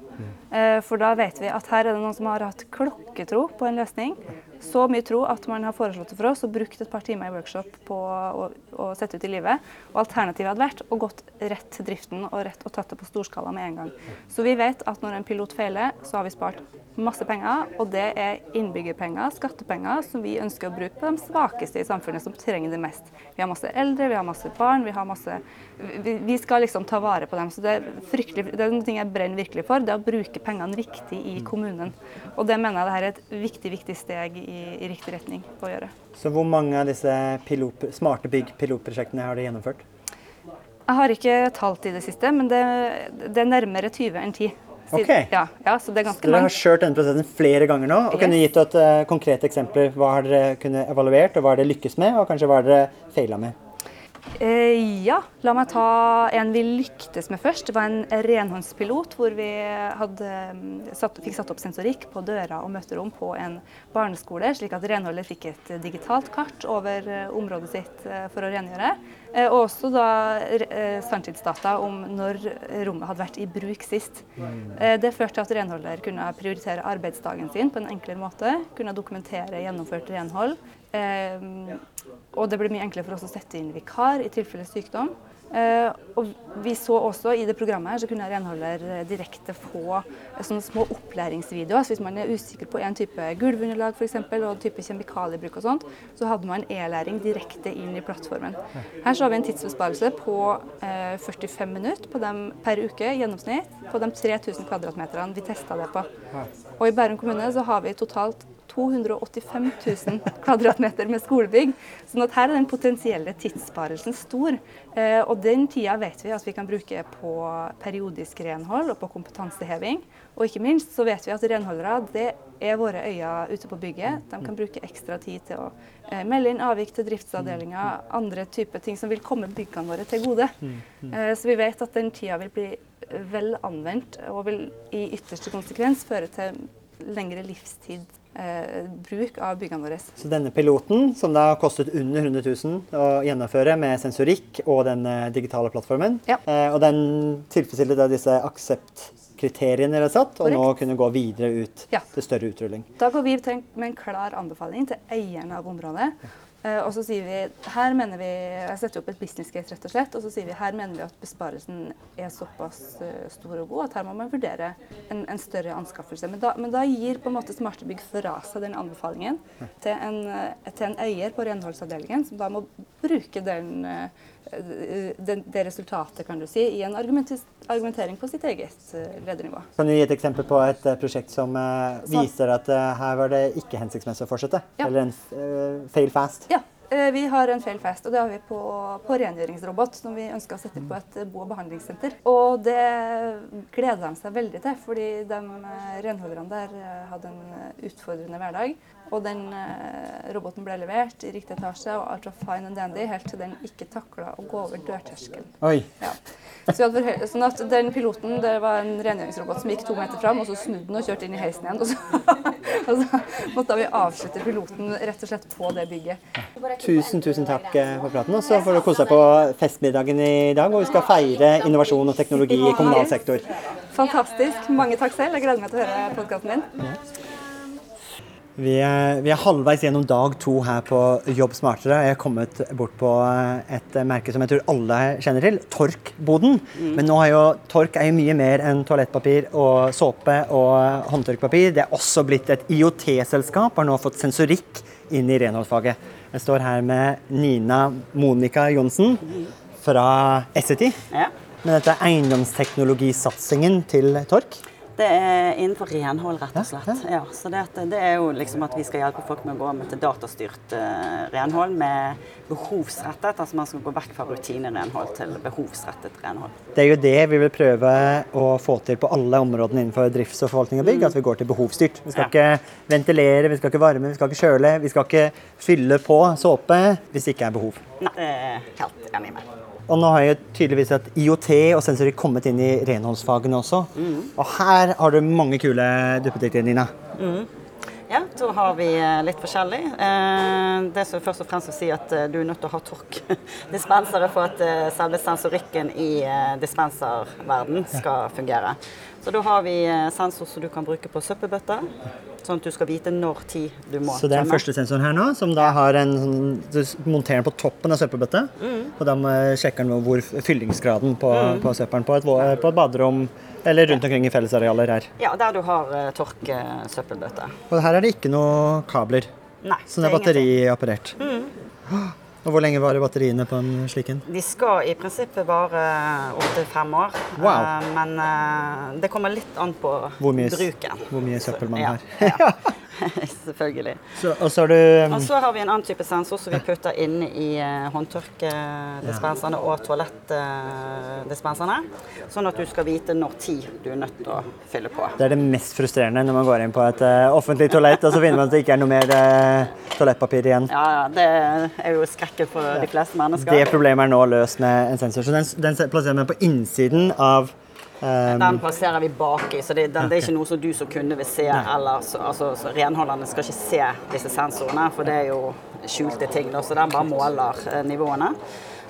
Eh, For da vet vi at her er det noen som har hatt klokketro på en løsning. Så mye tro at man har foreslått det for oss og brukt et par timer i workshop på å, å sette ut i livet. Og alternativet hadde vært å gått rett til driften og rett og tatt det på storskala med en gang. Så vi vet at når en pilot feiler, så har vi spart masse penger, og det er innbyggerpenger, skattepenger, som vi ønsker å bruke på de svakeste i samfunnet som trenger det mest. Vi har masse eldre, vi har masse barn, vi har masse Vi, vi skal liksom ta vare på dem. Så det er fryktelig Det er noe jeg brenner virkelig for, det er å bruke pengene riktig i kommunen. Og det mener jeg det her er et viktig, viktig steg i, i riktig retning på å gjøre. Så hvor mange av disse pilot, smarte bygg-pilotprosjektene har dere gjennomført? Jeg har ikke talt i det siste, men det, det er nærmere 20 enn 10. Siden- Ok. Ja, ja, så det er ganske Dere har kjørt denne prosessen flere ganger nå. og kunne Yes. gitt et uh, konkrete eksempler. Hva har dere kunne evaluert, og hva har dere lykkes med, og kanskje hva har dere feila med? Eh, ja, la meg ta en vi lyktes med først. Det var en renhåndspilot hvor vi mm, satt, fikk satt opp sensorikk på døra og møterom på en barneskole, slik at renholdet fikk et digitalt kart over eh, området sitt eh, for å rengjøre. Eh, og også da eh, sanntidsdata om når rommet hadde vært i bruk sist. Eh, det førte til at renholder kunne prioritere arbeidsdagen sin på en enklere måte. Kunne dokumentere gjennomført renhold. Eh, og det ble mye enklere for oss å sette inn vikar i tilfelle sykdom. Eh, og vi så også i det programmet her, så kunne renholder direkte få sånne små opplæringsvideoer. Så hvis man er usikker på en type gulvunderlag for eksempel, og type kjemikaliebruk og sånt, så hadde man e-læring direkte inn i plattformen. Her så har vi en tidsbesparelse på eh, 45 minutter på dem per uke i gjennomsnitt på de 3000 kvadratmeterne vi testa det på. Og i Bærum kommune så har vi totalt 285 000 kvadratmeter med skolebygg. sånn at her er den potensielle tidssparelsen stor. Eh, og den tida vet vi at vi kan bruke på periodisk renhold og på kompetanseheving. Og ikke minst så vet vi at renholdere det er våre øyne ute på bygget. De kan bruke ekstra tid til å eh, melde inn avvik til driftsavdelinga, andre typer ting som vil komme byggene våre til gode. Eh, så vi vet at den tida vil bli vel anvendt og vil i ytterste konsekvens føre til lengre livstid bruk av byggene våre. Så denne piloten, som da kostet under 100 000 å gjennomføre med sensorikk og den eh, digitale plattformen, Ja. eh, og den tilfredsstiller da disse akseptkriteriene dere satt, og nå kunne gå videre ut Ja. til større utrulling. Da går vi med en klar anbefaling til eierne av området. Eh, og så sier vi her mener vi, Jeg setter opp et business case, rett og slett, og så sier vi her mener vi at besparelsen er såpass eh, stor og god at her må man vurdere en, en større anskaffelse. Men da, men da gir på en måte Smartebygg fra seg den anbefalingen til en, eh, til en eier på renholdsavdelingen, som da må bruke den, uh, det resultatet kan du si, i en argumentering på sitt eget eh, ledernivå. Kan du gi et eksempel på et eh, prosjekt som eh, viser at eh, her var det ikke hensiktsmessig å fortsette? Ja. Eller en eh, fail fast? Ja, eh, vi har en fail fast, og det har vi på, på rengjøringsrobot, som vi ønsker å sette på et eh, bo- og behandlingssenter. Og det gleder de seg veldig til, fordi de eh, renholderne der eh, hadde en eh, utfordrende hverdag. Og den eh, roboten ble levert i riktig etasje, og alt var fine and dandy, helt til den ikke takla å gå over dørterskelen. Ja. Så sånn at den piloten, det var en rengjøringsrobot som gikk to meter fram, og så snudde den og kjørte inn i heisen igjen. Og så, og så måtte vi avslutte piloten rett og slett på det bygget. Tusen, tusen takk eh, for praten. Og så får du kose deg på festmiddagen i dag, hvor vi skal feire innovasjon og teknologi i kommunal sektor. Fantastisk. Mange takk selv. Jeg gleder meg til å høre podkasten din. Vi er, vi er halvveis gjennom dag to her på Jobb smartere. Jeg har kommet bort på et merke som jeg tror alle kjenner til, Tork-boden. Men nå er jo Tork er jo mye mer enn toalettpapir og såpe og håndtørkpapir. Det er også blitt et IOT-selskap, har nå fått sensorikk inn i renholdsfaget. Jeg står her med Nina Monica Johnsen fra Essity. Ja. Men dette er eiendomsteknologisatsingen til Tork. Det er innenfor renhold, rett og slett. Ja, så det, det er jo liksom at vi skal hjelpe folk med å gå med til datastyrt uh, renhold med behovsrettet. Altså man skal gå vekk fra rutinerenhold til behovsrettet renhold. Det er jo det vi vil prøve å få til på alle områdene innenfor drifts- og forvaltning av bygg. At vi går til behovsstyrt. Vi skal Ja. ikke ventilere, vi skal ikke varme, vi skal ikke kjøle. Vi skal ikke fylle på såpe hvis det ikke er behov. Nei, det er helt enig med. Og nå har jo tydeligvis at IOT og sensorer kommet inn i renholdsfagene også. Og her har du mange kule duppedikter, Nina. Ja, da har vi eh, litt forskjellig. Eh, Det som først og fremst vil si at eh, du er nødt til å ha tork-dispensere for at selve sensorikken i dispenserverden skal fungere. Så da har vi eh, sensor som du kan bruke på søppelbøtter, sånn at du skal vite når tid du må Så det er den første sensoren her nå, som da har en sånn Du monterer den på toppen av søppelbøtta. Og da sjekker den hvor fyllingsgraden på, på søppelen på et, på et baderom eller rundt omkring i fellesarealer er. Ja, der du har uh, tørkesøppelbøtte. Og her er det ikke noe kabler. Nei, Så det er batterioperert. Og hvor lenge varer batteriene på en slik en? De skal i prinsippet vare opptil fem år, Wow. eh, men eh, det kommer litt an på Hvor mye, bruken. hvor mye søppel man Ja, har. ja. Selvfølgelig. Så, og så har um... Og så har vi en annen type sensor som vi putter inn i uh, håndtørkedispenserne og toalettdispenserne. sånn at du skal vite når tid du er nødt til å fylle på. Det er det mest frustrerende når man går inn på et uh, offentlig toalett, og så finner man at det ikke er noe mer uh, toalettpapir igjen. Ja, ja, det er jo skrekken for de fleste mennesker. Det problemet er nå løst med en sensor. Så den, den plasserer man på innsiden av Den plasserer vi baki, så det, den, det er ikke noe som du som kunde vil se. Eller, så, altså, så renholderne skal ikke se disse sensorene, for det er jo skjulte ting. Da, så den bare måler eh, nivåene.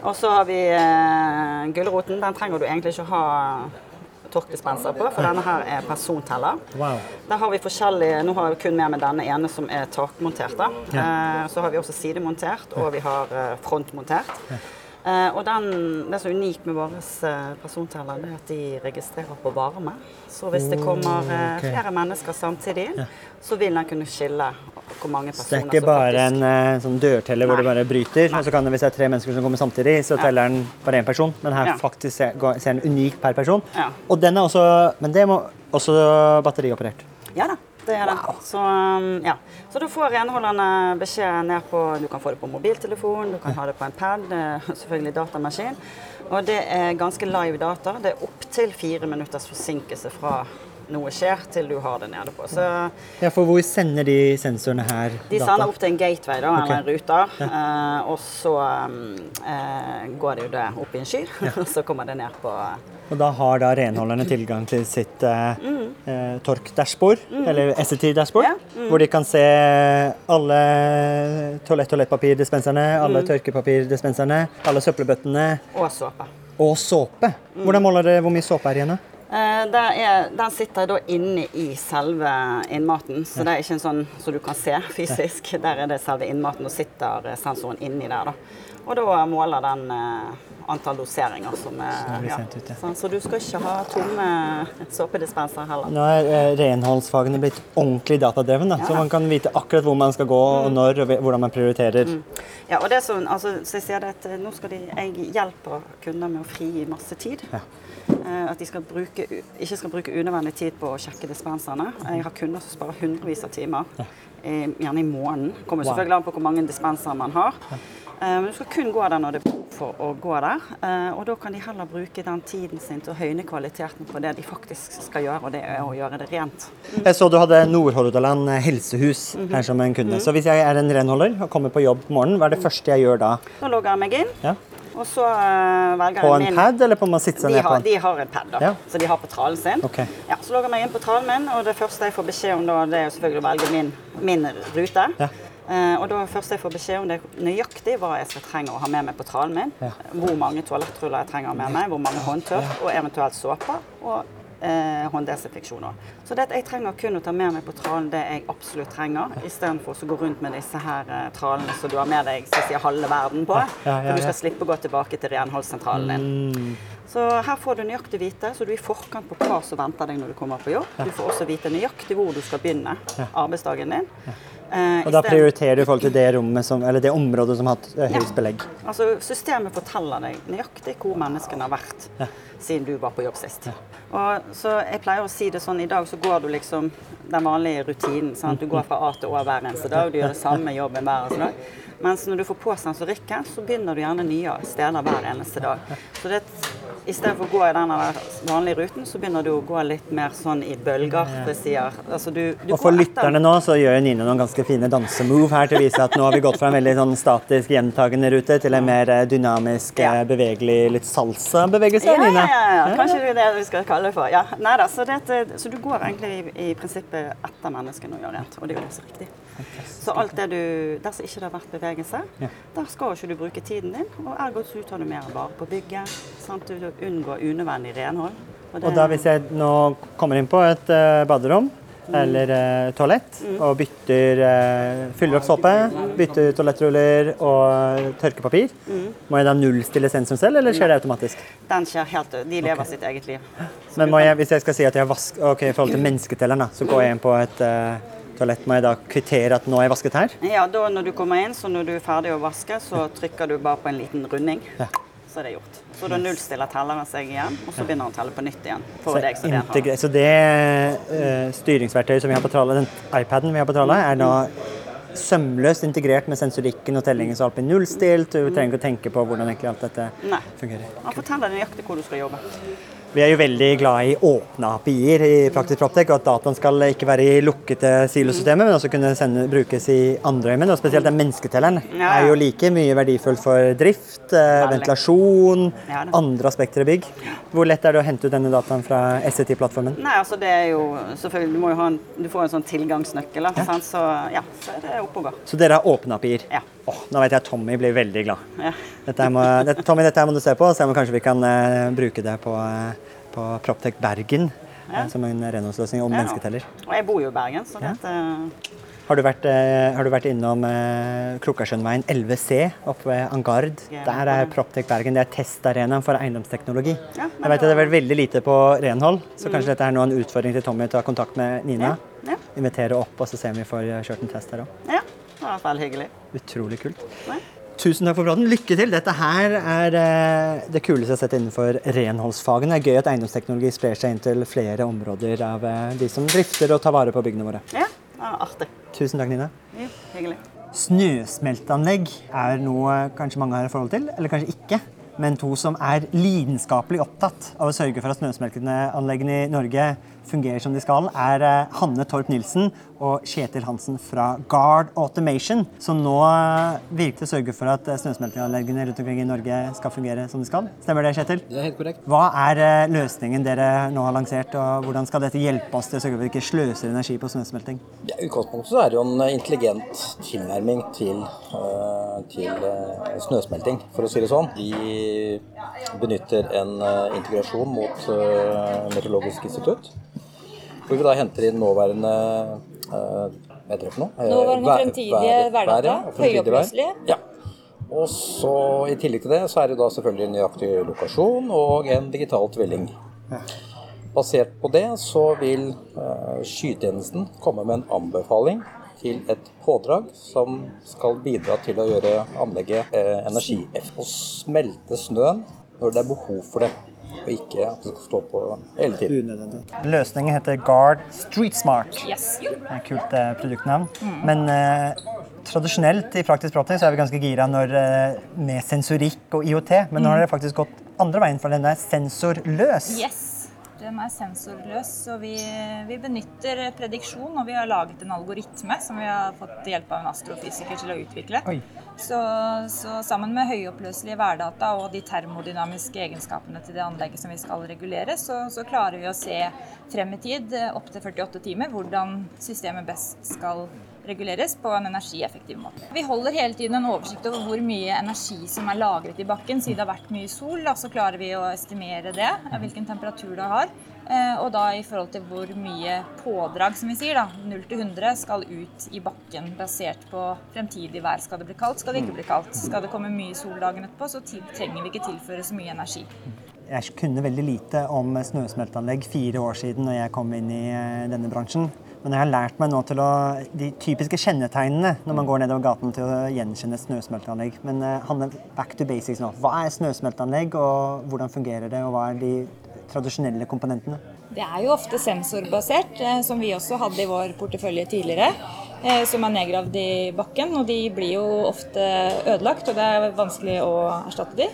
Og så har vi eh, gulroten. Den trenger du egentlig ikke ha torkdispenser på, for denne her er personteller. Wow. Der har vi forskjellige, Nå har vi kun med med denne ene som er takmontert. da. Eh, så har vi også sidemontert, og vi har eh, frontmontert. Eh, og den, Det som er unikt med våre eh, personteller, det er at de registrerer på varme. Så hvis det kommer eh, ok. flere mennesker samtidig ja. så vil den kunne skille hvor mange personer Så det er ikke bare en eh, sånn dørteller hvor det bare bryter, og så kan det, hvis det er tre mennesker som kommer samtidig, så teller den bare én person, men her Ja. faktisk ser, ser den unik per person. Ja. Og den er også Men det må også batterioperert. Ja da, det er det. Så, um, ja. så da får renholderne beskjed ned på Du kan få det på mobiltelefon, du kan ha det på en pad, eh, selvfølgelig datamaskin. Og det er ganske live data. Det er opptil fire minutters forsinkelse fra noe skjer, til du har det nede på. Så Ja, for hvor sender de sensorene her de data? sender opp til en gateway, da, Ok. eller en ruter. Eh, og så eh, går det jo det opp i en sky, og så kommer det ned på Og da har da renholderne tilgang til sitt eh, eh, Tork-dashbord, eller SET-dashbord, Mm. Ja, mm. hvor de kan se alle toalett-toalettpapirdispenserne, alle Mm. tørkepapirdispenserne, alle søppelbøttene og såpe. og såpe. Hvordan måler dere hvor mye såpe er igjen? da? Eh, er, den sitter da inne i selve innmaten, så det er ikke en sånn som du kan se fysisk. Der er det selve innmaten, og sitter sensoren inni der. da. Og da måler den eh, antall doseringer som er ja. ja. Sånn, Så du skal ikke ha tomme såpedispenser heller. Nå er eh, renholdsfagene blitt ordentlig datadreven, da, så man kan vite akkurat hvor man skal gå, Mm. og når, og hvordan man prioriterer. Ja, og det sånn, altså, så jeg sier det at eh, nå skal de, jeg hjelpe kunder med å frigi masse tid. Ja. At de skal bruke, ikke skal bruke unødvendig tid på å sjekke dispenserne. Jeg har kunder som sparer hundrevis av timer, eh, gjerne i måneden. Kommer selvfølgelig an på hvor mange dispenser man har. Eh, Men du skal kun gå der når det for å gå der. eh, Og da kan de heller bruke den tiden sin til å høyne kvaliteten på det de faktisk skal gjøre, og det er å gjøre det rent. Jeg så du hadde Nordhordland helsehus Mhm. her som en kunde. Så hvis jeg er en renholder og kommer på jobb på morgenen, hva er det første jeg gjør da? Da logger jeg meg inn, Ja. og så eh, velger På jeg en min pad, eller på man sitter ned på en? de har en pad, da, Ja. så de har på tralen sin. Ok. Ja, så logger jeg meg inn på tralen min, og det første jeg får beskjed om da, det er selvfølgelig å velge min, min rute. Ja. Eh, og da først jeg får beskjed om det nøyaktig hva jeg skal trenge å ha med meg på trallen min. Ja. Hvor mange toalettruller jeg trenger med meg, hvor mange håndtørk, og eventuelt såper. Og eh, hånddesinfeksjoner. Så det at jeg trenger kun å ta med meg på trallen det jeg absolutt trenger, istedenfor å gå rundt med disse her eh, trallene som du har med deg skal si, halve verden på. For du skal slippe å gå tilbake til renholdssentralen din. Mm. Så her får du nøyaktig vite, så du er i forkant på hva som venter deg når du kommer på jobb. Du får også vite nøyaktig hvor du skal begynne arbeidsdagen din. Eh, Og da prioriterer du i forhold til det, som, eller det området som har hatt eh, høyest belegg. Altså, systemet forteller deg nøyaktig hvor menneskene har vært siden du var på jobb sist. Og, så jeg pleier å si det sånn, i dag så går du liksom den vanlige rutinen. Sant? Du går fra A til Å hver eneste dag, du gjør det samme jobben hver eneste dag. Mens når du får på sensorikken, så begynner du gjerne nye steder hver eneste dag. Så det, for å gå i den vanlige ruten, så begynner du å gå litt mer sånn i bølger. Det sier, altså du, du Og for lytterne nå så gjør Nine noen ganske fine dansemove her til å vise at nå har vi gått fra en veldig sånn statisk gjentagende rute til en mer eh, dynamisk, ja. bevegelig, litt salsa-bevegelse. Ja, ja, ja, ja. Kanskje det er det vi skal kalle det for. Ja. Neida, så, det, så du går egentlig i, i prinsippet etter menneskene og gjør rent, og det er jo også riktig. Så alt det du, der som ikke det har vært bevegelse, der skal ikke du bruke tiden din, og ergo så tar du mer vare på bygget. Sant? Du unngår unødvendig renhold. det- Og da hvis jeg nå kommer inn på et uh, baderom eller eh, toalett og bytter eh, fyller opp såpe, bytter toalettruller og tørkepapir, må jeg da nullstille sensoren selv, eller skjer det automatisk? Den skjer helt De lever sitt eget liv. Men må jeg, hvis jeg skal si at jeg har vask... Ok, i forhold til mennesketelleren, da, så går jeg inn på et eh, toalett. Må jeg da kvittere at nå har jeg vasket her? Ja, da når du kommer inn, så når du er ferdig å vaske, så trykker du bare på en liten runding. Ja. Så er det gjort. Så da nullstiller telleren seg igjen, og så begynner han å telle på nytt igjen. Så, deg så det uh, styringsverktøyet som vi har på tralla, den iPaden vi har på tralla, er da sømløst integrert med sensorikken og tellingen, så alt blir nullstilt. Du trenger ikke å tenke på hvordan egentlig alt dette Nei. fungerer. Han forteller deg nøyaktig hvor du skal jobbe. Vi er jo veldig glad i åpne API-er i Praktisk Proptech, og at dataen skal ikke være i lukkede silosystemer, men også kunne sende, brukes i andre øyemed. Og spesielt den mennesketelleren Ja, ja. er jo like mye verdifull for drift, eh, ventilasjon, Ja, andre aspekter i bygg. Hvor lett er det å hente ut denne dataen fra SET-plattformen? Nei, altså det er jo selvfølgelig Du, må jo ha en, du får en sånn tilgangsnøkkel, da, sant? så ja, så er det opp og går. Så dere har åpne API-er? Ja. Åh, nå vet jeg Tommy blir veldig glad. Ja. Dette må, dette, Tommy, dette her må du se på, så kanskje vi kan uh, bruke det på, uh, på Proptech Bergen Ja. eh, som en renholdsløsning om Ja. mennesketeller. Og jeg bor jo i Bergen, så Ja. dette Har du vært, har du vært innom eh, Krokarsjønveien 11C oppe ved Angard? Ja. Der er Proptech Bergen. Det er testarenaen for eiendomsteknologi. Ja, Jeg vet at det er vært veldig lite på renhold, så kanskje dette er nå en utfordring til Tommy til å ta kontakt med Nina. Ja. Invitere opp, og så ser vi vi får kjørt en test her òg. Det var i hvert fall hyggelig. Utrolig kult. Nei. Tusen takk for praten. Lykke til. Dette her er eh, det kuleste jeg har sett innenfor renholdsfagene. Det er gøy at eiendomsteknologi sprer seg inn til flere områder av eh, de som drifter og tar vare på byggene våre. Ja, det var artig. Tusen takk, Nina. Ja, hyggelig. Snøsmelteanlegg er noe kanskje mange har et forhold til, eller kanskje ikke. Men to som er lidenskapelig opptatt av å sørge for at snøsmelteanleggene i Norge fungerer som de skal, er eh, Hanne Torp Nilsen og Kjetil Hansen fra Guard Automation, som nå eh, virkelig sørger for at eh, snøsmelteanleggene rundt omkring i Norge skal fungere som de skal. Stemmer det, Kjetil? Det er helt korrekt. Hva er løsningen dere nå har lansert, og hvordan skal dette hjelpe oss til å sørge for at vi ikke sløser energi på snøsmelting? Ja, utgangspunktet er det jo en intelligent tilnærming til, til snøsmelting, for å si det sånn. Vi benytter en integrasjon mot Meteorologisk institutt. Hvor vi da henter inn nåværende øh, hva heter det for noe? Eh, Nåværende fremtidige ja, høyoppløselige. Ja. Og så I tillegg til det så er det da selvfølgelig en nøyaktig lokasjon og en digital tvilling. Basert på det så vil uh, skytjenesten komme med en anbefaling til et pådrag som skal bidra til å gjøre anlegget uh, energieffektivt. Og smelte snøen når det er behov for det, og ikke at det skal stå på hele tiden. Løsningen heter Guard Street Smart. Yes. Det er et kult eh, produktnavn. Men eh, tradisjonelt i praktisk praksis så er vi ganske gira når, eh, med sensorikk og IOT. Men nå har dere faktisk gått andre veien, for den er sensorløs. Yes. Den er sensorløs, så vi, vi benytter prediksjon. Og vi har laget en algoritme som vi har fått hjelp av en astrofysiker til å utvikle. Så, så sammen med høyoppløselige værdata og de termodynamiske egenskapene til det anlegget som vi skal regulere, så, så klarer vi å se frem i tid, opptil 48 timer, hvordan systemet best skal reguleres på en energieffektiv måte. Vi holder hele tiden en oversikt over hvor mye energi som er lagret i bakken. Siden det har vært mye sol, så klarer vi å estimere det, hvilken temperatur det har. Eh, Og da i forhold til hvor mye pådrag, som vi sier, da, 0 til 100, skal ut i bakken basert på fremtidig vær. Skal det bli kaldt, skal det ikke bli kaldt. Skal det komme mye sol dagen etterpå, så trenger vi ikke tilføre så mye energi. Jeg kunne veldig lite om snøsmelteanlegg fire år siden når jeg kom inn i eh, denne bransjen. Men jeg har lært meg nå til å, de typiske kjennetegnene når man går nedover gaten til å gjenkjenne snøsmelteanlegg. Men Hanne, back to basics nå. Hva er snøsmelteanlegg, og hvordan fungerer det? Og hva er de tradisjonelle komponentene? Det er jo ofte sensorbasert, eh, som vi også hadde i vår portefølje tidligere. Eh, Som er nedgravd i bakken, og de blir jo ofte ødelagt, og det er vanskelig å erstatte de.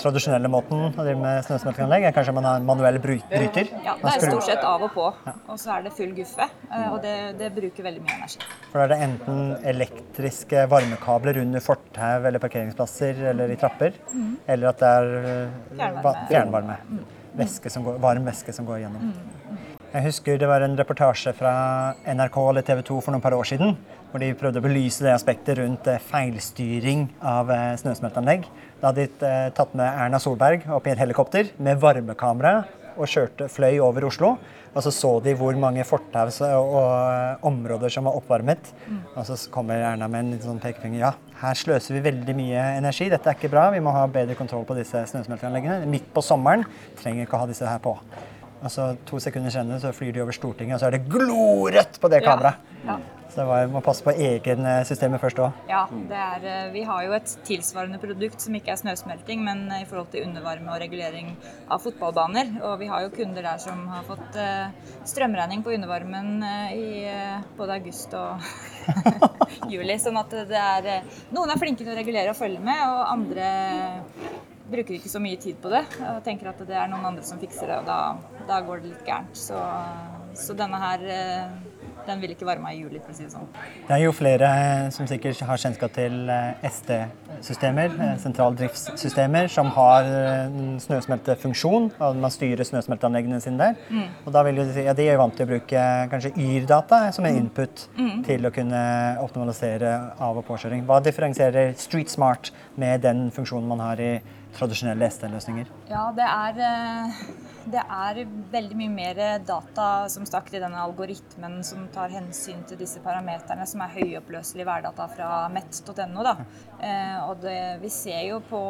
Tradisjonelle måten å drive med snøsmelteanlegg er kanskje man har en manuell bry- bryter. Ja, Det er stort sett av og på, og så er det full guffe. eh, Og det, det bruker veldig mye energi. For da er det enten elektriske varmekabler under fortau eller parkeringsplasser eller i trapper, mm. eller at det er eh, Fjernvarme. va- fjernvarme. Væske som går, varm væske som går igjennom. Jeg husker det var en reportasje fra NRK eller TV 2 for noen par år siden, hvor de prøvde å belyse det aspektet rundt eh, feilstyring av eh, snøsmelteanlegg. Da hadde de eh, tatt med Erna Solberg opp i et helikopter med varmekamera og kjørte, fløy over Oslo. Og så så de hvor mange fortau og, og områder som var oppvarmet. Og så kommer Erna med en litt sånn pekefinger. Ja, her sløser vi veldig mye energi. Dette er ikke bra. Vi må ha bedre kontroll på disse snøsmelteanleggene. Midt på sommeren trenger ikke å ha disse her på. Og så To sekunder senere så flyr de over Stortinget, og så er det glorødt på det kameraet. ja. Så det var, må passe på egen systemet først òg. Ja, det er, eh, vi har jo et tilsvarende produkt som ikke er snøsmelting, men i forhold til undervarme og regulering av fotballbaner. Og vi har jo kunder der som har fått eh, strømregning på undervarmen eh, i eh, både august og juli. Sånn at det er eh, Noen er flinke til å regulere og følge med, og andre bruker ikke så mye tid på det. Og tenker at det er noen andre som fikser det, og da, da går det litt gærent. Så, så denne her eh, den vil ikke være med i juli, for å si det sånn. Det er jo flere eh, som sikkert har kjennskap til eh, SD-systemer, sentraldriftssystemer, som har snøsmeltefunksjon. og Man styrer snøsmelteanleggene sine der. Mm. Og da vil jo si, ja, De er vant til å bruke kanskje Yr-data som en input Mm. til å kunne optimalisere av- og påkjøring. Hva differensierer Street Smart med den funksjonen man har i tradisjonelle SD-løsninger? Ja, det er, eh, det er veldig mye mer data som stakk i denne algoritmen som tar hensyn til disse parameterne, som er høyoppløselige værdata fra met.no. Eh, og det, vi ser jo på,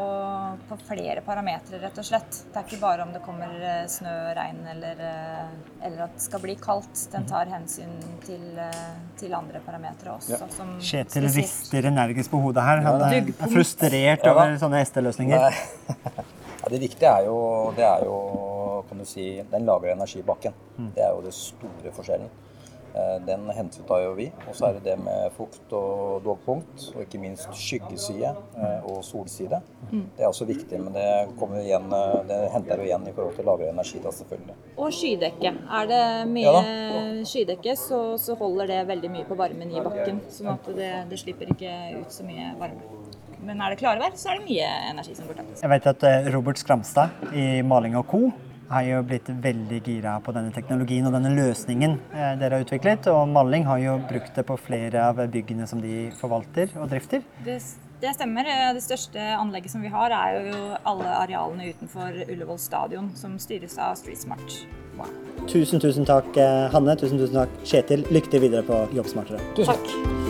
på, flere parametere, rett og slett. Det er ikke bare om det kommer eh, snø, regn eller, eh, eller at det skal bli kaldt. Den tar hensyn til, eh, til andre parametere også. Ja. Kjetil rister energisk på hodet her. Han er frustrert over sånne ST-løsninger. Ja, det viktige er jo, det er jo kan du si, den lagrer energi i bakken. Mm. Det er jo det store forskjellen. Eh, den hensyntar jo vi. Og så er det det med fukt og dogpunkt, og ikke minst skyggeside eh, og solside. Mm. Det er også viktig, men det, igjen, eh, det henter jo igjen i forhold til å lagre energi. da selvfølgelig. Og skydekke. Er det mye ja, skydekke, så, så, holder det veldig mye på varmen i bakken. Sånn at det, det slipper ikke ut så mye varme. Men er det klare vær, så er det mye energi som går tapt. Jeg vet at eh, Robert Skramstad i Maling og Co. har jo blitt veldig gira på denne teknologien og denne løsningen eh, dere har utviklet. Og Maling har jo brukt det på flere av byggene som de forvalter og drifter. Det, det stemmer. Eh, det største anlegget som vi har, er jo alle arealene utenfor Ullevål stadion, som styres av StreetSmart. Wow. Tusen, tusen takk, Hanne. Tusen, tusen takk, Kjetil. Lykke til videre på Jobbsmartere. Tusen takk.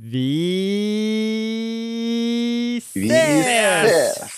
Vi ses! Vi ses!